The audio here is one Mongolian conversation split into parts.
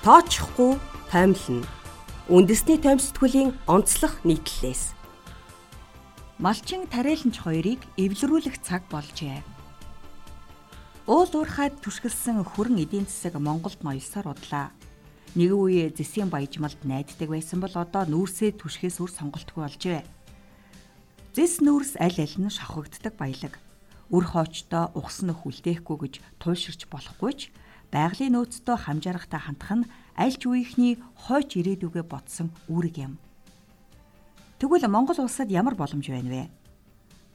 Тоочихгүй таймлна. Үндэсний таймстгүүлийн онцлог нийтлэлээс. Малчин тариаланч хоёрыг эвлэрүүлэх цаг болжээ. Уул уурхайд түшгэлсэн хүрэн эдийн засаг Монголд ноёсоор удлаа. Нэг үе зэсийн баяжмалд найддаг байсан бол одоо нүүрсээ түшхээс үр сонголтгүй болжээ. Зэс нүүрс аль аль нь шавхагддаг баялаг үр хоочтой угсна хүлдээхгүй гэж туйлширч болохгүй ч байгалийн нөөцтэй хамжаарахтай хандах нь аль ч үеийнхний хойч ирээдүгэ ботсон үүрэг юм. Тэгвэл Монгол улсад ямар боломж байна вэ?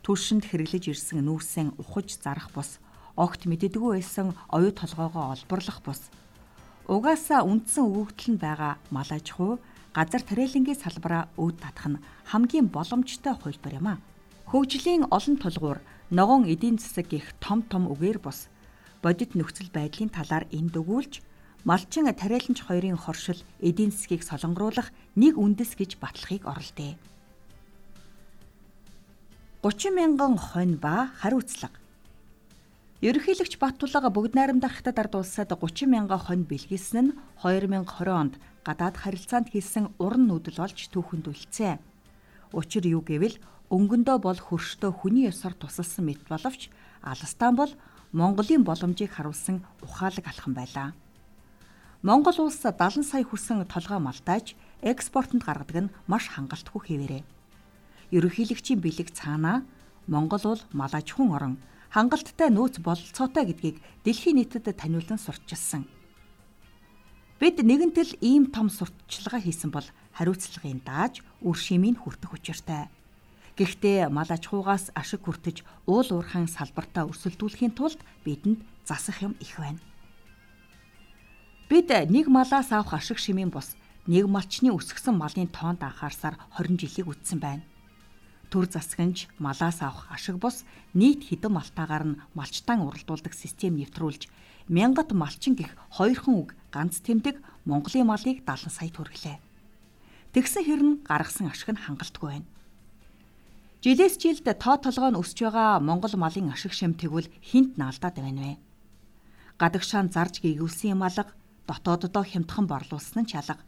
Түлшинд хэрэглэж ирсэн нүүрсэн ухаж зарах бус, огт мэддэггүй байсан оюу толгоогоо олборлох бус. Угаасаа үндсэн өгөгдөл нь байгаа мал аж ахуй, газар тариалангийн салбараа өөд татах нь хамгийн боломжтой хувилбар юм а. Хөгжлийн олон тулгуур ногоон эдийн засаг гих том том үгээр бус бодит нөхцөл байдлын талаар энд өгүүлж малчин тариаланч хоёрын хоршил эдийн засгийг солонгоруулах нэг үндэс гэж батлахыг оролдъё. 30 мянган хонь ба хариуцлага Ерөнхийлөгч Баттулга бүгд найрамдах хятад ард улсад 30 мянган хонь бэлгэлсэн нь 2020 онд гадаад харилцаанд хийсэн уран нүүдэл болж түүхэнд үлдсэн. Учир юу гэвэл өнгөндөө бол хөрштөө хүний ёсоор тусалсан мэт боловч Алстан бол Монголын боломжийг харуулсан ухаалаг алхам байлаа. Монгол улс 70 сая хүсэн толгой малтааж экспортод гаргадаг нь маш хангалтгүй хэвээрээ. Ерөнхийлөгчийн бэлэг цаанаа Монгол бол мал аж ахуйн орон хангалттай нөөц бололцоотой гэдгийг дэлхийн нийтэд таниулан сурталчилсан. Бид нэгэнтэл ийм том сурталчилгаа хийсэн бол хариуцлагын дааж үр шимийг хүртэх учиртай. Гэхдээ мал аж ахуйгаас ашиг хүртэж уул уурхайн салбартаа өрсөлдүүлэхийн тулд бидэнд засах юм их байна. Бид нэг малаас авах ашиг шимийн бус нэг малчны өсгсөн малын тоонд анхаарсаар 20 жилиг үтсэн байна. Төр засагч малаас авах ашиг бус нийт хэдэн малтаагаар нь малчтаан уралдуулдаг систем нэвтрүүлж мянгат малчин гих хоёрхан үг ганц тэмдэг Монголын малыг 70 сая төрглөө. Тэгсэн хэрн гаргасан ашиг нь хангалтгүй байна. Жилээс жилд тоо толгой нь өсөж байгаа Монгол малын ашиг шим тэгвэл хинт наалдаад байна вэ? Гадагшаан зарж гэгүүлсэн юм алга, дотооддоо хямдхан борлуулсан нь чалга.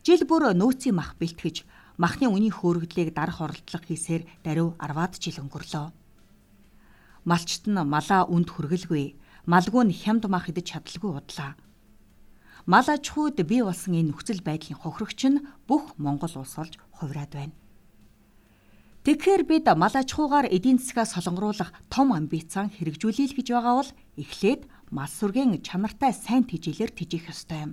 Жил бүр нөөцийн мах бэлтгэж, махны үнийн хөөргөдлийг дарах оролдлого хийсээр даруй 10-аад жил өнгөрлөө. Малчт нь малаа үнд хүргэлгүй, малгүй нь хямд мах идэж чадалгүй удлаа. Мал аж ахуйд бий болсон энэ нөхцөл байдлын хохирогч нь бүх Монгол улс болж хувраад байна. Тэгэхээр бид мал аж ахуйгаар эдийн засгаа солонгоруулах том амбицаан хэрэгжүүлэе л гэж байгаа бол эхлээд мал сүргийн чанартай сайн тэжээлэр тэжих ёстой юм.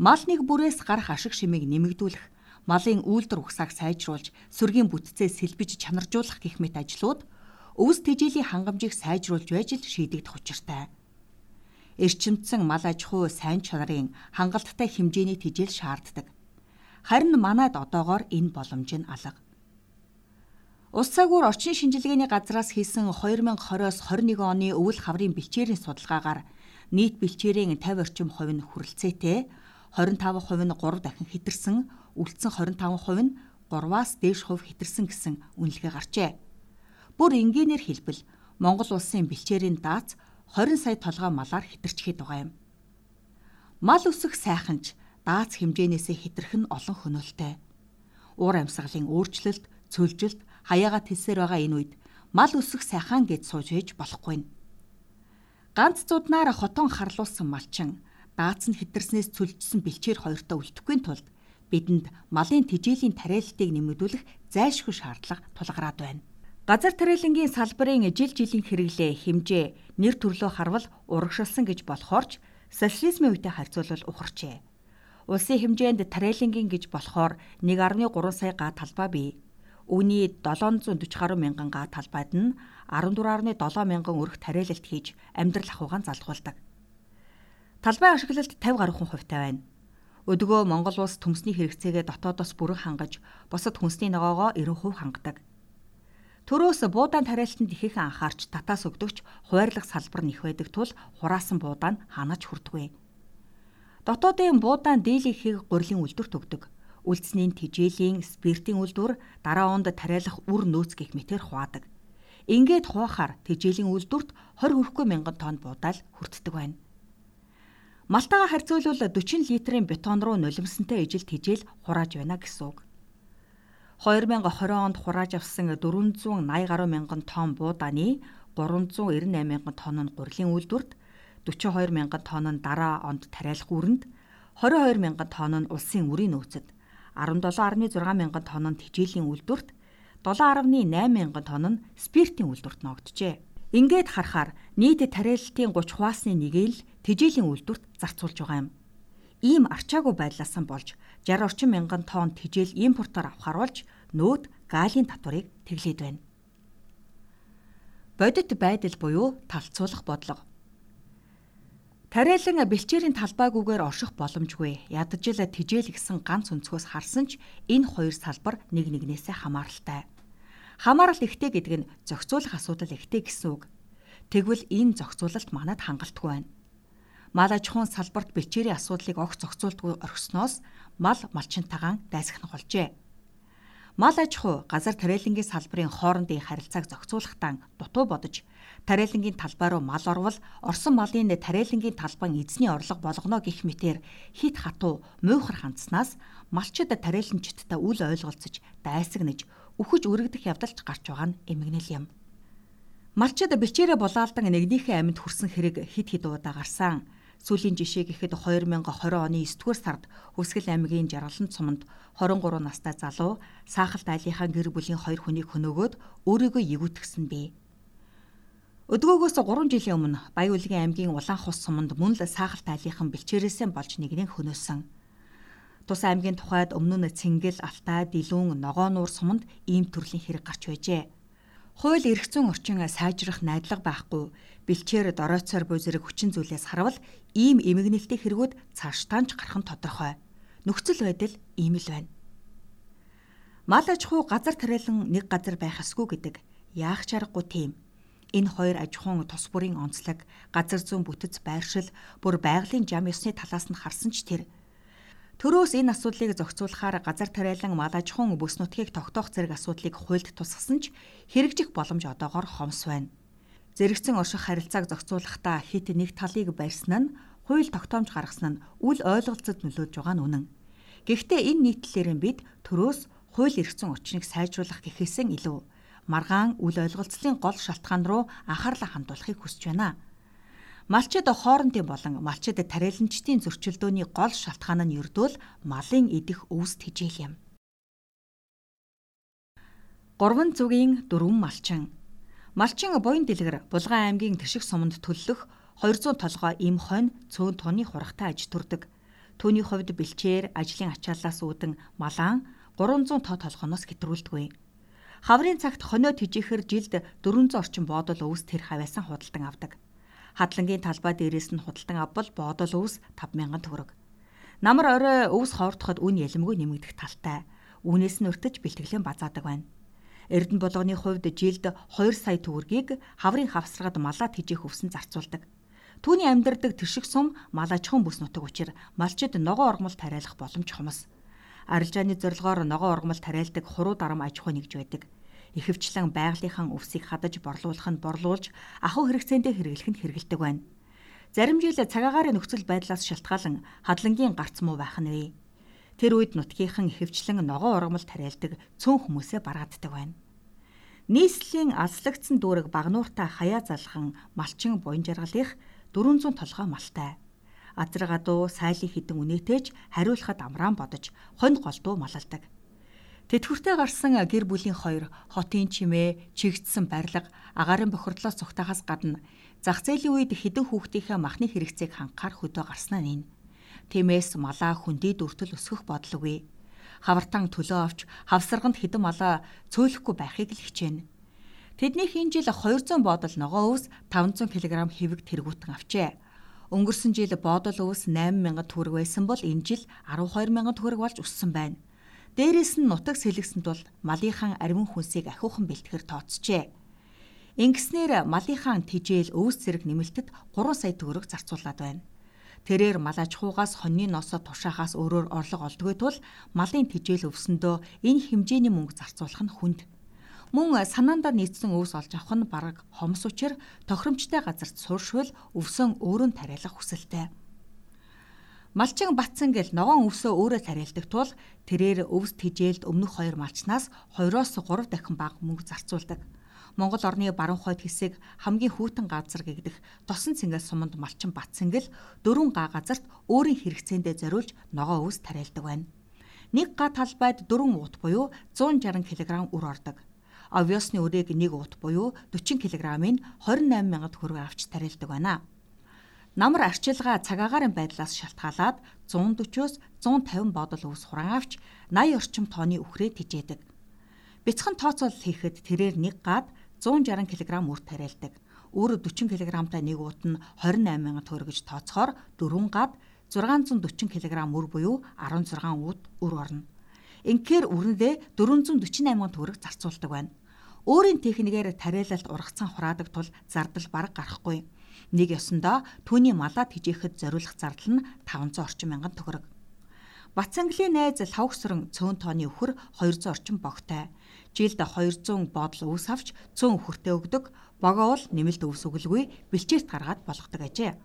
Мал нэг бүрээс гарах ашиг шимийг нэмэгдүүлэх, малын үйлдвэр ухсааг сайжруулж, сүргийн бүтцээ сэлбэж чанаржуулах гэх мэт ажлууд өвс тэжээлийн хангамжийг сайжруулж байж л шийдэгдэх учиртай. Эрчимдсэн мал аж ахуй сайн чанарын хангалттай хэмжээний тэжээл шаарддаг. Харин манайд одоогоор энэ боломж нь алга. Улс цагуур орчин шинжилгээний газраас хийсэн 2020-оос 21 оны өвөл хаврын бэлчээрийн судалгаагаар нийт бэлчээрийн 50 орчим хувь нь хүрэлцээтэй, 25% нь 3 дахин хэтэрсэн, үлдсэн 25% нь 3-аас дээш хувь хэтэрсэн гэсэн үнэлгээ гарчээ. Бүр энгийнээр хэлбэл Монгол улсын бэлчээрийн даац 20 сая толгой малаар хэтэрчгээд байгаа юм. Мал өсөх сайханч даац хэмжээнээсээ хэтэрх нь олон хөнөөлтэй. Уур амьсгалын өөрчлөлт, цөлжилт, хаяагаа тэлсээр байгаа энэ үед мал өсөх сайхан гэж сууж ээж болохгүй. Ганц зуднаар хотон харлуулсан малчин даацсан хитэрснээс цөлжсөн бэлчээр хоёртоо үлдэхгүй тулд бидэнд малын тижээлийн тариаллтыг нэмэгдүүлэх зайлшгүй шаардлага тулгараад байна. Газар тариалангийн салбарын жил жилийн хэрэглээ хэмжээ нэр төрлөө харвал урагшилсан гэж болохоорч социализмын үетэй харьцуулбал ухарчээ. Улсын хэмжээнд тариалангийн гэж болохоор 1.3 сая га талбай бий. Үүний 740 гаруй мянган га талбайд нь 14.7 мянган өрх тариалалт хийж амьдрал ахуйгаан залгуулдаг. Талбай ашиглалт 50 гаруй хүн хувьтай байна. Өдгөө Монгол улс төмсний хэрэгцээгээ дотоодоос бүрэн хангаж, бусад хүнсний ногоогоо 90% хангадаг. Төрөөс буудаан тариалтанд ихээхэн анхаарч татаас өгдөгч хуваарлах салбар нэх байдаг тул хураасан буудаан ханаж хүрдэгвэ. Дотоодын буудаан дийлэнхийг гурилын үлдвэрт өгдөг үлдсний тижээлийн спиртийн үйлдвэр дараа онд тариалах үр нөөц гих мэтэр хуваадаг. Ингээд хуваахаар тижээлийн үйлдвэрт 20 хүрэхгүй мянган тонн буудаал хүртдэг байна. Малтагаа харьцуулбал 40 литрийн бетон руу нулимсантай ижил тижэл хурааж байна гэсэн үг. 2020 онд хурааж авсан 480 гаруй мянган тонн буудааны 398 мянган тонн нь гурилын үйлдвэрт, 42 мянган тонн нь дараа онд тариалах үүрэнд, 22 мянган тонн нь улсын үрийн нөөцөд, 17.6 мянган тонн тэжээлийн үйлдвэрт, 7.8 мянган тонн спиртийн үйлдвэрт ногджээ. Ингээд харахаар нийт тариалалтын 30 хуваасны нэгийг л тэжээлийн үйлдвэрт зарцуулж байгаа юм. Ийм арчаагүй байдлаас нь болж 60 орчим мянган тонн тэжээл импортоор авахар болж нөөд галийн татварыг тэглээд байна. Бодит байдал буюу талцуулах бодлого. Тариалан бэлчээрийн талбайгүйгээр орших боломжгүй. Ядаж л тэжээл гисэн ганц өнцгөөс харсан ч энэ хоёр салбар нэг нэгнээсээ хамааралтай. Хамаарал ихтэй гэдэг нь зохицуулах асуудал ихтэй гэсэн үг. Тэгвэл энэ зохицуулалт манад хангалтгүй байна. Мал аж ахуйн салбарт бэлчээрийн асуудлыг огт зохицуулдгүй орхисноос мал малчинтайгаан дайсагнах болжээ. Мал аж ахуй газар тариалангийн салбарын хоорондын харилцааг зохицуулахдаа дутуу бодож тариалангийн талбай руу мал орвол орсон малын тариалангийн талбайн эзний орлого болгоно гэх мэтэр хит хатуу муухар хандснаас малчид тариаланчдтай үл ойлголцож дайсагнаж үхэж үрэгдэх явдалч гарч байгаа нь эмгэнэл юм. Малчид бичээрэ булаалдан нэгнийхээ амьд хүрсэн хэрэг хид хид удаа гарсан. Сүүлийн жишээ гэхэд 2020 оны 9-р сард Хүсгэл аймгийн Жаргалан цуманд 23 настай залуу саахалт айлынхаа гэр бүлийн хоёр хүнийг хөнөөгөөд өөрийгөө эгүүтгсэн бий. Өдгөөгөөс 3 жилийн өмнө Баян-Улгийн аймгийн Улаанхус суманд мөн л саахалт айлынхан бэлчээрээсээ болж нэгнийг хөнөөсөн. Тус аймгийн тухайд өмнө нь Цэнгэл, Алтай, Дилүүн, Ногоонуур суманд ийм төрлийн хэрэг гарч байжээ. Хууль эрх зүйн орчин сайжрах найдлага байхгүй бэлчээр доройцоор буй зэрэг хүчин зүйлээс харвал ийм эмгэнэлтэй хэрэгүүд цаашдаа ч гарах нь тодорхой. Нөхцөл байдал ийм л байна. Мал аж ахуй газар тариалан нэг газар байх ёсгүй гэдэг яах ч аргагүй тийм. Энэ хоёр аж ахуйн тус бүрийн онцлог, газар зүйн бүтэц байршил, бүр байгалийн зам ёсны талаас нь харсан ч тэр Төрөөс энэ асуудлыг зохицуулахаар газар тариалан мал аж ахуйн бүс нутгийг тогтоох зэрэг асуудлыг хуульд тусгасан ч хэрэгжих боломж одоогоор хомс байна. Зэрэгцэн орших харилцааг зохицуулахдаа хит нэг талыг барьсан нь хууль тогтоомж гаргасан нь үл ойлголцод нөлөөж байгаа нь үнэн. Гэхдээ энэ нийтлэлээр бид төрөөс хууль эрх зүйн орчныг сайжруулах гэхээсээ илүү маргаан үл ойлголцлын гол шалтгаан руу анхаарлаа хандуулахыг хүсэж байна. Малчид хоорондын болон малчид тариаланчдын зөрчилдөөний гол шалтгаан нь ердөө л малын идэх өвс тэжээл юм. 3 зүгийн 4 малчин. Малчин буян дэлгэр Булган аймгийн Тэрших суманд төллөх 200 толгой эм хонь цөөн тооны хурагтай аж төрдөг. Түүний хувьд бэлчээр ажлын ачааллаас үүдэн малаан 300 тоо толгоноос хэтрүүлдэггүй. Хаврын цагт хонио тэжээхэр жилд 400 орчим боодол өвс тэр хавьяасан худалдан авдаг. Хадлангийн талбай дээрээс нь худалдан авбал боодол өвс 5000 төгрөг. Намар орой өвс хоордоход үн ялмгүй нэмэгдэх талтай. Үүнээс нь өртөж бэлтгэлэн базаадаг байна. Эрдэнэ болгоны хувьд жилд 2 сая төгрөгийг хаврын хавсрагад малаа тэжээх өвсөн зарцуулдаг. Түүний амьдардаг тэрших сум мал аж ахуйн бүс нутаг учир малчид ногоо ормол тариалах боломж хомос. Арилжааны зорилгоор ногоо ормол тариалдаг хуруу дарам аж ахуй нэгж байдаг ихэвчлэн байгалийнхаа өвсийг хадаж борлуулах нь борлуулж ахуй хэрэгцээндээ хэрэглэх нь хэрэгэлдэг байна. Зарим жил цагаагаарын нөхцөл байдлаас шалтгаалan хадлангийн гарц муу байх нь вэ. Тэр үед нутгийнхан ихэвчлэн ногоо ургамал тариалдаг цөөн хүмүүсээ барааддаг байна. Нийслэлийн алслагдсан дүүрэг багнууртай хаяа залхан малчин буян жаргалынх 400 толгой малтай. Азар гадуу сайлын хідэн үнэтэж хариулахад амраан бодож хонь голдуу малалдаг. Тэтгэвртэй гарсан гэр бүлийн хоёр хотын чимээ, чигдсэн барилга, агаарын бохирдлоос цугтахаас гадна зах зээлийн үед хідэн хүүхдийнхээ махны хэрэгцээг хангахаар хөдөө гарснаа нин. Тиймээс малаа хүндий дүртэл өсгөх бодлогогүй. Хавартан төлөө авч хавсарганд хідэн малаа цөөлөхгүй байхыг л хичээнэ. Тэднийх энэ жил 200 боодол ногоо өвс 500 кг хэвэг тэргуутан авчээ. Өнгөрсөн жил боодол өвс 8000 төгрөг байсан бол энэ жил 12000 төгрөг болж өссөн байна. Дээрээс нь нутаг сэлгэсэнд бол малынхаа ариун хүнсийг ахиухан бэлтгэр тооцжээ. Ингэснээр малынхаа тижээл өвс зэрэг нэмэлтэд 3 сая төгрөг зарцуулаад байна. Тэрээр мал аж ахуйгаас хоньны носоо тушаахаас өөрөөр орлого олдгүй тул малын тижээл өвсөндөө энэ хэмжээний мөнгө зарцуулах нь хүнд. Мөн санаандаа нийцсэн өвс олж авах нь бараг хомс учир тохиромжтой газарт сууршвал өвсөн өөрөө тариалах хүсэлтэй. Малчин батсан гэл ногоон өвсөө өөрөө тариалдаг тул тэрээр өвс тижээлд өмнөх хоёр малчнаас 2-оос 3 дахин бага мөнгө зарцуулдаг. Монгол орны баруун хойд хэсэг хамгийн хүйтэн газар гэгдэх тосон цэнгэл суманд малчин батсангэл дөрвөн га газарт өөрийн хэрэгцээндээ зориулж ногоо өвс тариалдаг байна. Нэг га талбайд дөрвөн уут буюу 160 кг үр ордог. Овёсны үрийг нэг уут буюу 40 кг-ыг 28 мянгад төгрөг авч тариалдаг байна. Намар арчилгаа цагаагаарын байдлаас шалтгаалаад 140-оос 150 бодол өвс хураан авч 80 орчим тонны үхрээ тижээдэг. Бяцхан тооцоол хийхэд тэрээр нэг гад 160 кг үр тариалдаг. Өөр 40 кг-тай нэг уут нь 28 мянган төгрөг гэж тооцохоор дөрвөн гад 640 кг үр буюу 16 уут үр орно. Инхээр үрнэдээ 448 мянган төгрөг зарцуулдаг байна. Өөрийн техникээр тариалалт ургацсан хураадаг тул зардал бараг гарахгүй. Нэг ёсондоо түүний малаа тижээхэд зориулах зардал нь 500 орчим мянган төгрөг. Бацанглийн найз лавгсран цөөн тооны өхөр 200 орчим богтой жилд 200 бодол өвс авч 100 өхөртөө өгдөг. Богоо бол нэмэлт өвс өглгүй бэлчээрт гаргаад болгодог ажээ.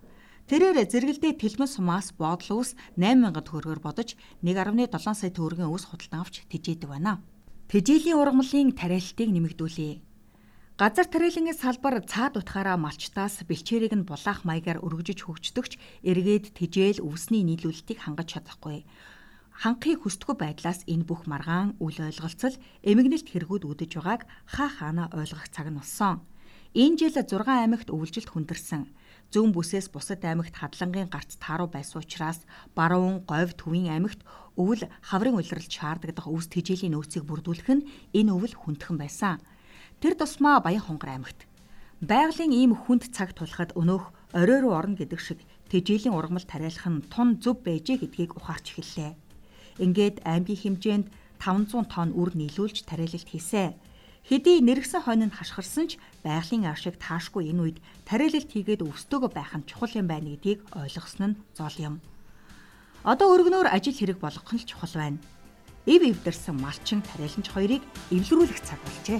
Тэрээр зэрэгэлдээ тэлмэн сумаас бодол өвс 8000 төгрөгөөр бодож 1.7 сая төгрөгийн өвс худалдан авч тижээдэг байна. Тэжээлийн ургамлын тариалтыг нэмэгдүүлье. Газар тариалангийн салбар цаад утгаараа малчтаас бэлчээрийг нь булаах маягаар өргөжөж хөгждөгч эргээд тэжээл өвсний нийлүүлэлтийг хангаж чадахгүй ханхыг хүсдэггүй байдлаас энэ бүх маргаан үл ойлголцол эмгэнэлт хэрэгүүд үүдэж байгааг хаа хаана ойлгох цаг нь болсон. Энэ жил 6 аймагт өвлжилт хүндэрсэн. Зүүн бүсээс бусад аймагт хадлангийн гарц тааруу байсан учраас баруун, говь, төвийн аймагт өвөл хаврын улиралд шаарддаг өвс тэжээлийн нөөцийг бүрдүүлэх нь энэ өвөл хүндхэн байсан. Тэр тусмаа Баян хонгор аймагт байгалийн ийм хүнд цаг тулахад өнөөх орой руу орно гэдэг шиг тэжээлийн ургамал тариалах нь тун зөв байжээ гэдгийг ухаарч эхэллээ. Ингээд аймгийн хэмжээнд 500 тонн үр нийлүүлж тариалалт хийсэн. Хэдий нэргсэн хойно нь хашгирсан ч байгалийн ашиг таашгүй энэ үед тариалалт хийгээд өвстөөгөө байх нь чухал юм байна гэдгийг ойлгосон нь зол юм. Одоо өргөнөөр ажил хэрэг болгох нь чухал байна. Ив ивдэрсэн малчин тариаланч хоёрыг эвлэрүүлэх цаг болжээ.